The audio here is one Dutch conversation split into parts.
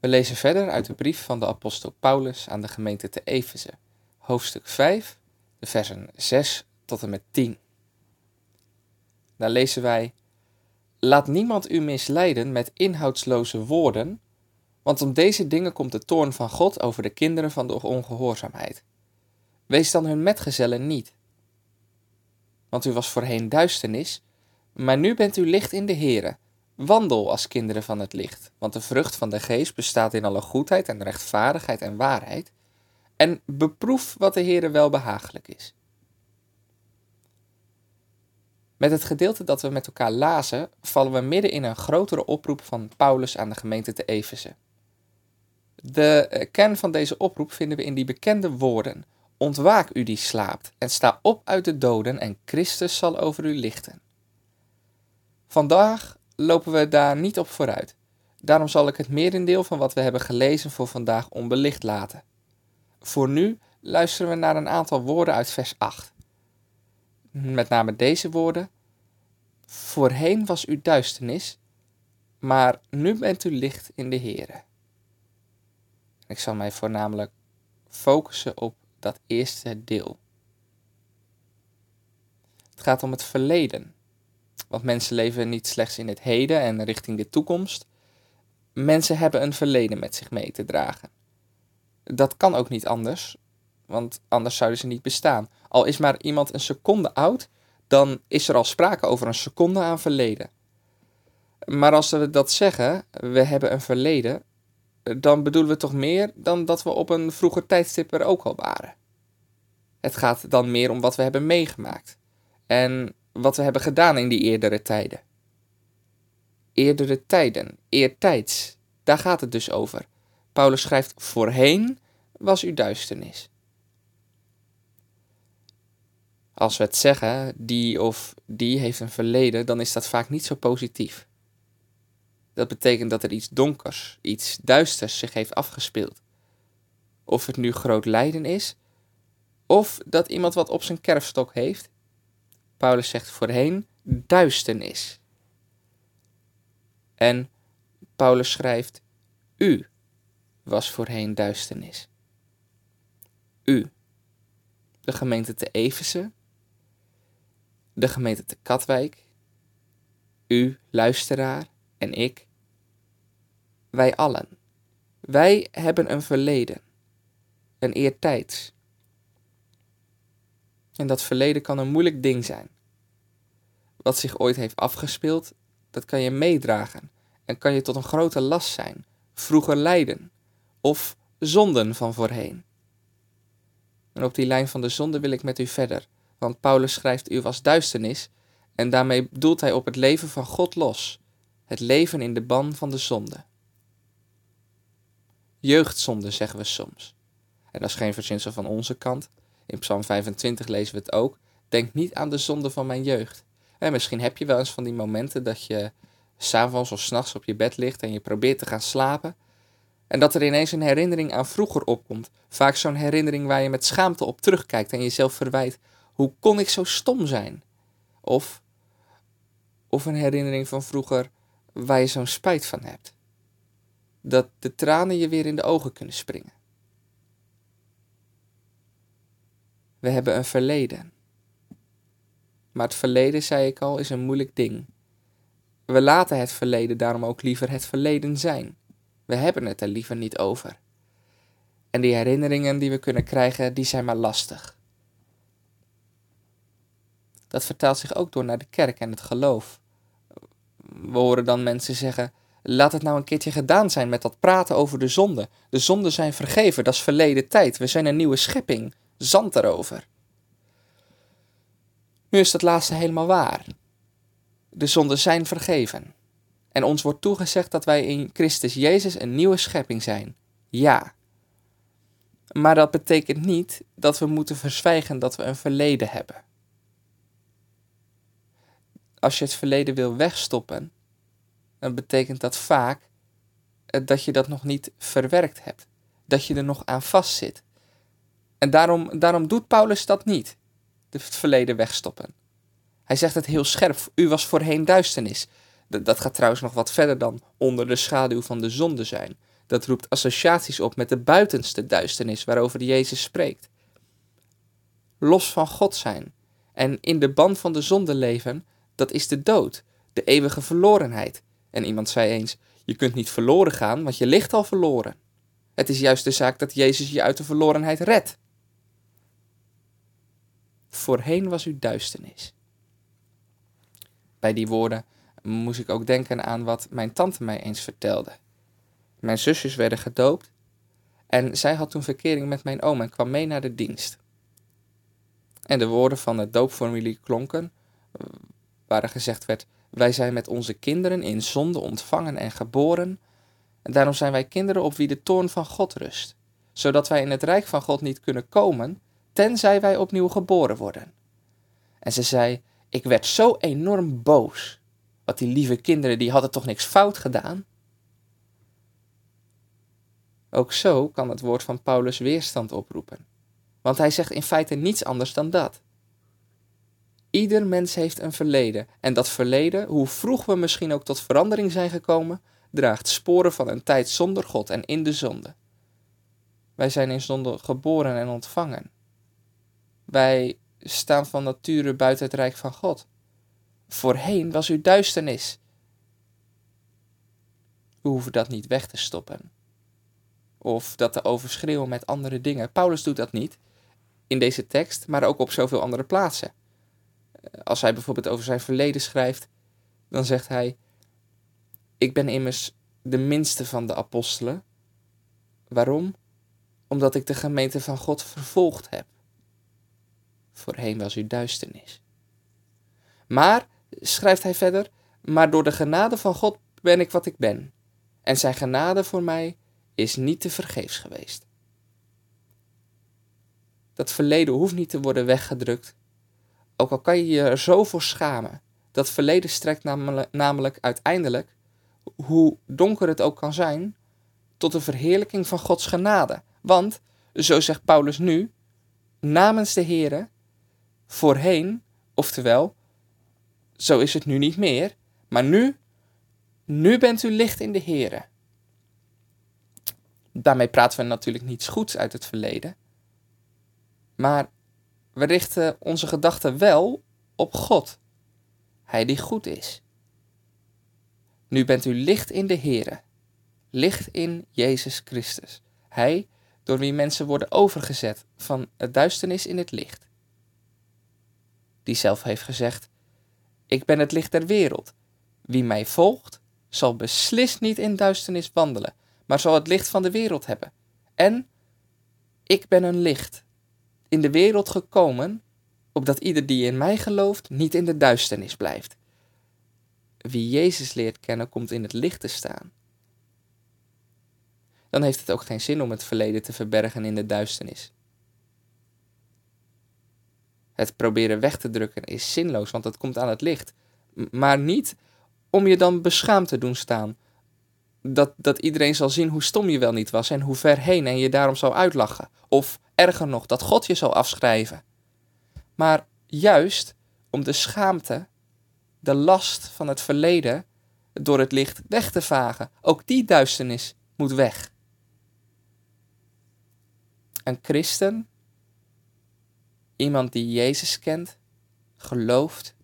We lezen verder uit de brief van de apostel Paulus aan de gemeente te Efeze, hoofdstuk 5, de versen 6 tot en met 10. Daar lezen wij: Laat niemand u misleiden met inhoudsloze woorden, want om deze dingen komt de toorn van God over de kinderen van de ongehoorzaamheid. Wees dan hun metgezellen niet. Want u was voorheen duisternis, maar nu bent u licht in de Here. Wandel als kinderen van het licht, want de vrucht van de geest bestaat in alle goedheid en rechtvaardigheid en waarheid. En beproef wat de Heere wel behagelijk is. Met het gedeelte dat we met elkaar lazen, vallen we midden in een grotere oproep van Paulus aan de gemeente te Efeze. De eh, kern van deze oproep vinden we in die bekende woorden: Ontwaak u die slaapt, en sta op uit de doden, en Christus zal over u lichten. Vandaag lopen we daar niet op vooruit. Daarom zal ik het merendeel van wat we hebben gelezen voor vandaag onbelicht laten. Voor nu luisteren we naar een aantal woorden uit vers 8. Met name deze woorden. Voorheen was u duisternis, maar nu bent u licht in de Here. Ik zal mij voornamelijk focussen op dat eerste deel. Het gaat om het verleden. Want mensen leven niet slechts in het heden en richting de toekomst. Mensen hebben een verleden met zich mee te dragen. Dat kan ook niet anders, want anders zouden ze niet bestaan. Al is maar iemand een seconde oud, dan is er al sprake over een seconde aan verleden. Maar als we dat zeggen, we hebben een verleden, dan bedoelen we toch meer dan dat we op een vroeger tijdstip er ook al waren. Het gaat dan meer om wat we hebben meegemaakt. En wat we hebben gedaan in die eerdere tijden. Eerdere tijden, eertijds, daar gaat het dus over. Paulus schrijft: Voorheen was u duisternis. Als we het zeggen, die of die heeft een verleden, dan is dat vaak niet zo positief. Dat betekent dat er iets donkers, iets duisters zich heeft afgespeeld. Of het nu groot lijden is, of dat iemand wat op zijn kerfstok heeft, Paulus zegt voorheen duisternis. En Paulus schrijft: U was voorheen duisternis. U. De gemeente te Efeze, de gemeente te Katwijk, u, luisteraar, en ik. Wij allen. Wij hebben een verleden, een eertijds, en dat verleden kan een moeilijk ding zijn. Wat zich ooit heeft afgespeeld, dat kan je meedragen en kan je tot een grote last zijn, vroeger lijden of zonden van voorheen. En op die lijn van de zonde wil ik met u verder, want Paulus schrijft: U was duisternis, en daarmee doelt hij op het leven van God los, het leven in de ban van de zonde. Jeugdzonde zeggen we soms. En dat is geen verzinsel van onze kant, in Psalm 25 lezen we het ook. Denk niet aan de zonde van mijn jeugd. En misschien heb je wel eens van die momenten dat je s'avonds of s'nachts op je bed ligt en je probeert te gaan slapen. En dat er ineens een herinnering aan vroeger opkomt. Vaak zo'n herinnering waar je met schaamte op terugkijkt en jezelf verwijt: hoe kon ik zo stom zijn? Of, of een herinnering van vroeger waar je zo'n spijt van hebt. Dat de tranen je weer in de ogen kunnen springen. We hebben een verleden. Maar het verleden, zei ik al, is een moeilijk ding. We laten het verleden daarom ook liever het verleden zijn. We hebben het er liever niet over. En die herinneringen die we kunnen krijgen, die zijn maar lastig. Dat vertaalt zich ook door naar de kerk en het geloof. We horen dan mensen zeggen: laat het nou een keertje gedaan zijn met dat praten over de zonde. De zonden zijn vergeven, dat is verleden tijd. We zijn een nieuwe schepping zand erover. Nu is dat laatste helemaal waar. De zonden zijn vergeven. En ons wordt toegezegd dat wij in Christus Jezus een nieuwe schepping zijn. Ja. Maar dat betekent niet dat we moeten verzwijgen dat we een verleden hebben. Als je het verleden wil wegstoppen, dan betekent dat vaak eh, dat je dat nog niet verwerkt hebt. Dat je er nog aan vastzit. En daarom, daarom doet Paulus dat niet, het verleden wegstoppen. Hij zegt het heel scherp, u was voorheen duisternis. Dat, gaat trouwens nog wat verder dan onder de schaduw van de zonde zijn. Dat roept associaties op met de buitenste duisternis waarover Jezus spreekt. Los van God zijn en in de band van de zonde leven, dat is de dood, de eeuwige verlorenheid. En iemand zei eens: Je kunt niet verloren gaan, want je ligt al verloren. Het is juist de zaak dat Jezus je uit de verlorenheid redt. Voorheen was u duisternis. Bij die woorden moest ik ook denken aan wat mijn tante mij eens vertelde. Mijn zusjes werden gedoopt en zij had toen verkering met mijn oom en kwam mee naar de dienst. En de woorden van het doopformulier klonken, waar er gezegd werd: Wij zijn met onze kinderen in zonde ontvangen en geboren, en daarom zijn wij kinderen op wie de toorn van God rust, zodat wij in het rijk van God niet kunnen komen, tenzij wij opnieuw geboren worden. En ze zei: Ik werd zo enorm boos. Want die lieve kinderen die hadden toch niks fout gedaan? Ook zo kan het woord van Paulus weerstand oproepen. Want hij zegt in feite niets anders dan dat. Ieder mens heeft een verleden. En dat verleden, hoe vroeg we misschien ook tot verandering zijn gekomen, draagt sporen van een tijd zonder God en in de zonde. Wij zijn in zonde geboren en ontvangen. Wij staan van nature buiten het rijk van God. Voorheen was u duisternis. We hoeven dat niet weg te stoppen. Of dat te overschreeuwen met andere dingen. Paulus doet dat niet in deze tekst, maar ook op zoveel andere plaatsen. Als hij bijvoorbeeld over zijn verleden schrijft, dan zegt hij: Ik ben immers de minste van de apostelen. Waarom? Omdat ik de gemeente van God vervolgd heb. Voorheen was u duisternis. Maar schrijft hij verder, maar door de genade van God ben ik wat ik ben. En zijn genade voor mij is niet te vergeefs geweest. Dat verleden hoeft niet te worden weggedrukt, ook al kan je je er zo voor schamen. Dat verleden strekt namelijk, uiteindelijk, hoe donker het ook kan zijn, tot de verheerlijking van Gods genade. Want, zo zegt Paulus nu, namens de Here, voorheen, oftewel zo is het nu niet meer. Maar nu, nu bent u licht in de Here. Daarmee praten we natuurlijk niets goeds uit het verleden. Maar we richten onze gedachten wel op God. Hij die goed is. Nu bent u licht in de Here. Licht in Jezus Christus. Hij door wie mensen worden overgezet van het duisternis in het licht. Die zelf heeft gezegd: ik ben het licht der wereld. Wie mij volgt, zal beslist niet in duisternis wandelen, maar zal het licht van de wereld hebben. En ik ben een licht, in de wereld gekomen, opdat ieder die in mij gelooft niet in de duisternis blijft. Wie Jezus leert kennen, komt in het licht te staan. Dan heeft het ook geen zin om het verleden te verbergen in de duisternis. Het proberen weg te drukken is zinloos, want het komt aan het licht. Maar niet om je dan beschaamd te doen staan. Dat, dat iedereen zal zien hoe stom je wel niet was en hoe ver heen en je daarom zal uitlachen. Of erger nog, dat God je zal afschrijven. Maar juist om de schaamte, de last van het verleden door het licht weg te vagen. Ook die duisternis moet weg. Een christen Iemand die Jezus kent, gelooft,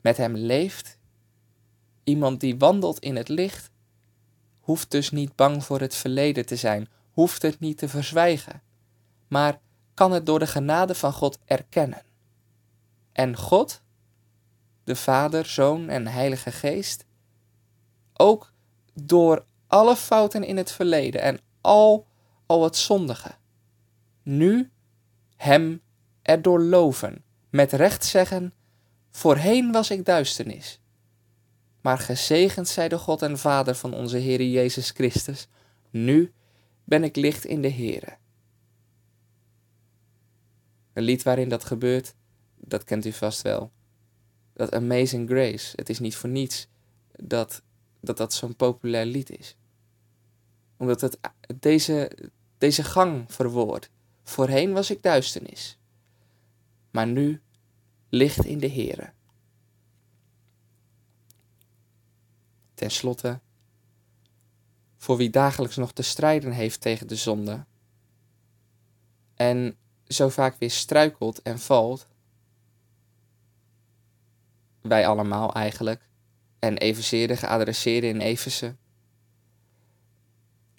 met Hem leeft. Iemand die wandelt in het licht, hoeft dus niet bang voor het verleden te zijn, hoeft het niet te verzwijgen, maar kan het door de genade van God erkennen. En God, de Vader, Zoon en Heilige Geest, ook door alle fouten in het verleden en al, al het zondige, nu Hem erdoor loven, met recht zeggen: Voorheen was ik duisternis. Maar gezegend zij de God en Vader van onze Heer Jezus Christus, nu ben ik licht in de Heere. Een lied waarin dat gebeurt, dat kent u vast wel. Dat Amazing Grace. Het is niet voor niets dat dat, dat zo'n populair lied is. Omdat het deze, deze gang verwoordt. Voorheen was ik duisternis, maar nu licht in de Here. Ten slotte, voor wie dagelijks nog te strijden heeft tegen de zonde en zo vaak weer struikelt en valt, wij allemaal eigenlijk, en evenzeer de geadresseerde in Efeze,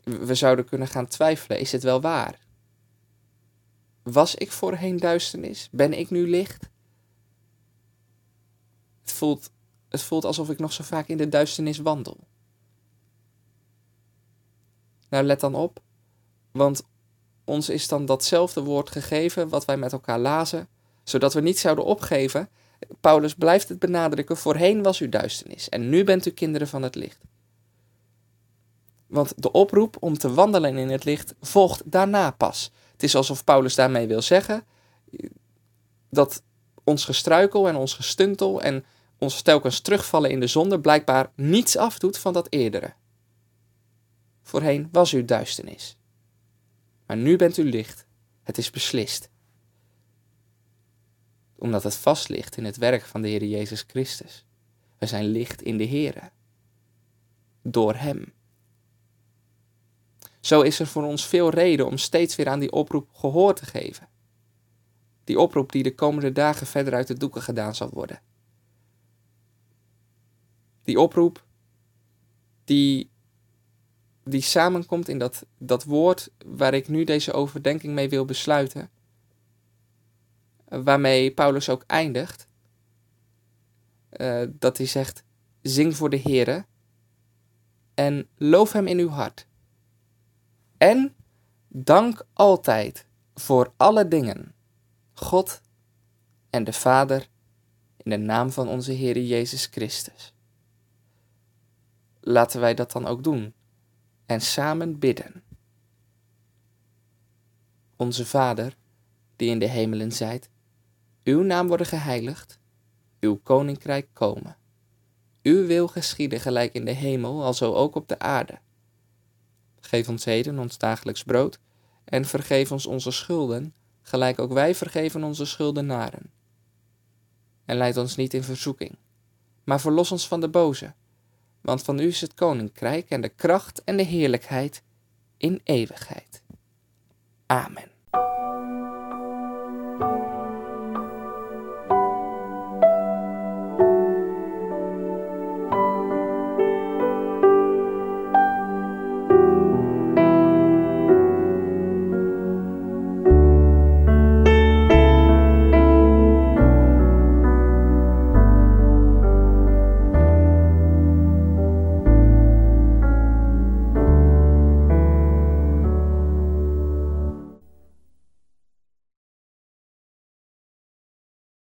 we zouden kunnen gaan twijfelen, is het wel waar? Was ik voorheen duisternis? Ben ik nu licht? Het voelt, het voelt alsof ik nog zo vaak in de duisternis wandel. Nou, let dan op, want ons is dan datzelfde woord gegeven wat wij met elkaar lazen, zodat we niet zouden opgeven. Paulus blijft het benadrukken: voorheen was u duisternis en nu bent u kinderen van het licht. Want de oproep om te wandelen in het licht volgt daarna pas. Het is alsof Paulus daarmee wil zeggen dat ons gestruikel en ons gestuntel en ons telkens terugvallen in de zonde blijkbaar niets afdoet van dat eerdere. Voorheen was u duisternis. Maar nu bent u licht. Het is beslist. Omdat het vast ligt in het werk van de Heer Jezus Christus. We zijn licht in de Heer. Door Hem. Zo is er voor ons veel reden om steeds weer aan die oproep gehoor te geven. Die oproep die de komende dagen verder uit de doeken gedaan zal worden. Die oproep die, die samenkomt in dat, dat woord waar ik nu deze overdenking mee wil besluiten. Waarmee Paulus ook eindigt. Uh, dat hij zegt, zing voor de Heere en loof hem in uw hart. En dank altijd voor alle dingen God en de Vader in de naam van onze Heer Jezus Christus. Laten wij dat dan ook doen en samen bidden. Onze Vader, die in de hemelen zijt, uw naam worden geheiligd, uw koninkrijk komen. Uw wil geschieden gelijk in de hemel, alzo ook op de aarde. Geef ons heden ons dagelijks brood en vergeef ons onze schulden, gelijk ook wij vergeven onze schuldenaren. En leid ons niet in verzoeking, maar verlos ons van de boze, want van u is het koninkrijk en de kracht en de heerlijkheid in eeuwigheid. Amen.